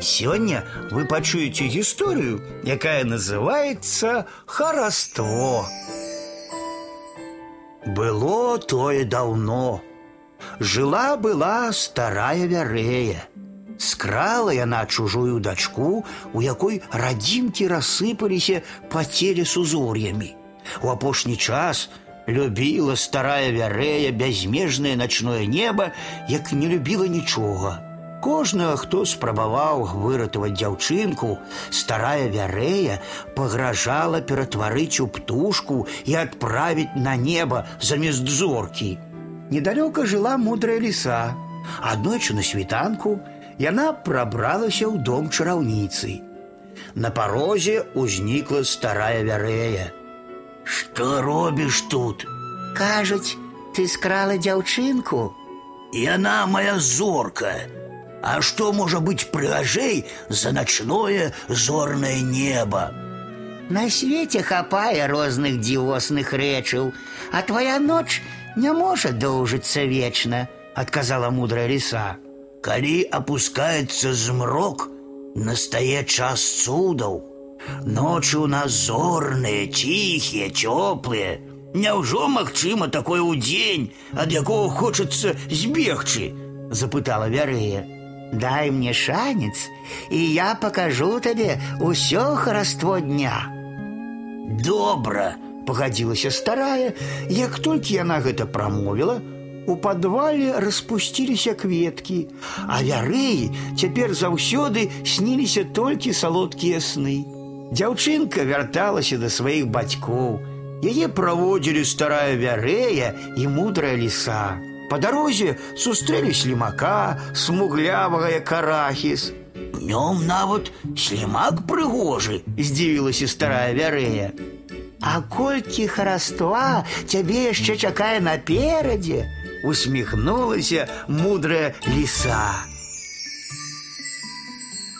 Сегодня вы пачуеце историю, якая называется хараство. Было тое давно. Жила была старая вярэя. Скрала яна чужую дачку, у якой радзімкі рассыпаліся па целе сузор'ямі. У апошні час любіла старая вярэя бязмежнае начное неба, як не любіла нічога. Кожнага, хто спрабаваў выратаваць дзяўчынку, старая вярэя пагражала ператварыць у птушку і адправіць на неба замест зоркі. Недалёка жыла мудрая ліса. Аднойчы на світанку яна прабралася ў дом чараўніцы. На парозе ўзнікла старая вярэя. Што робіш тут? Кажуць, ты скрала дзяўчынку? Яна моя зорка. А што можа быць прыгажэй за начное зорнае неба? На свеце хапае розных дзівосных рэчаў, а твоя ноч не можа доўжыцца вечна, адказала мудрая ліса. Калі апускаецца змрок, настае час цудаў. Ночы у нас зорныя, ціхія, цёплыя. Няўжо магчыма такое ўдзень, ад якога хочацца збегчы, запытала вярэя. Дай мне шанец, і я пакажу табе ўсё хараство дня. Добра, пагадзілася старая, як толькі яна гэта прамовіла, у падвале распусціліся кветкі, а вярэі цяпер заўсёды сніліся толькі салодкія сны. Дзяўчынка вярталася да сваіх бацькоў. Яе праводзілі старая вярэя і мудрая ліса. По дарозе сустрэлі слімака, смуглявага як карахіс. Днём нават слімак прыгожы, здзівілася старая вярэя. А колькі хараства цябе яшчэ чакае наперадзе, усміхнулася мудрая ліса.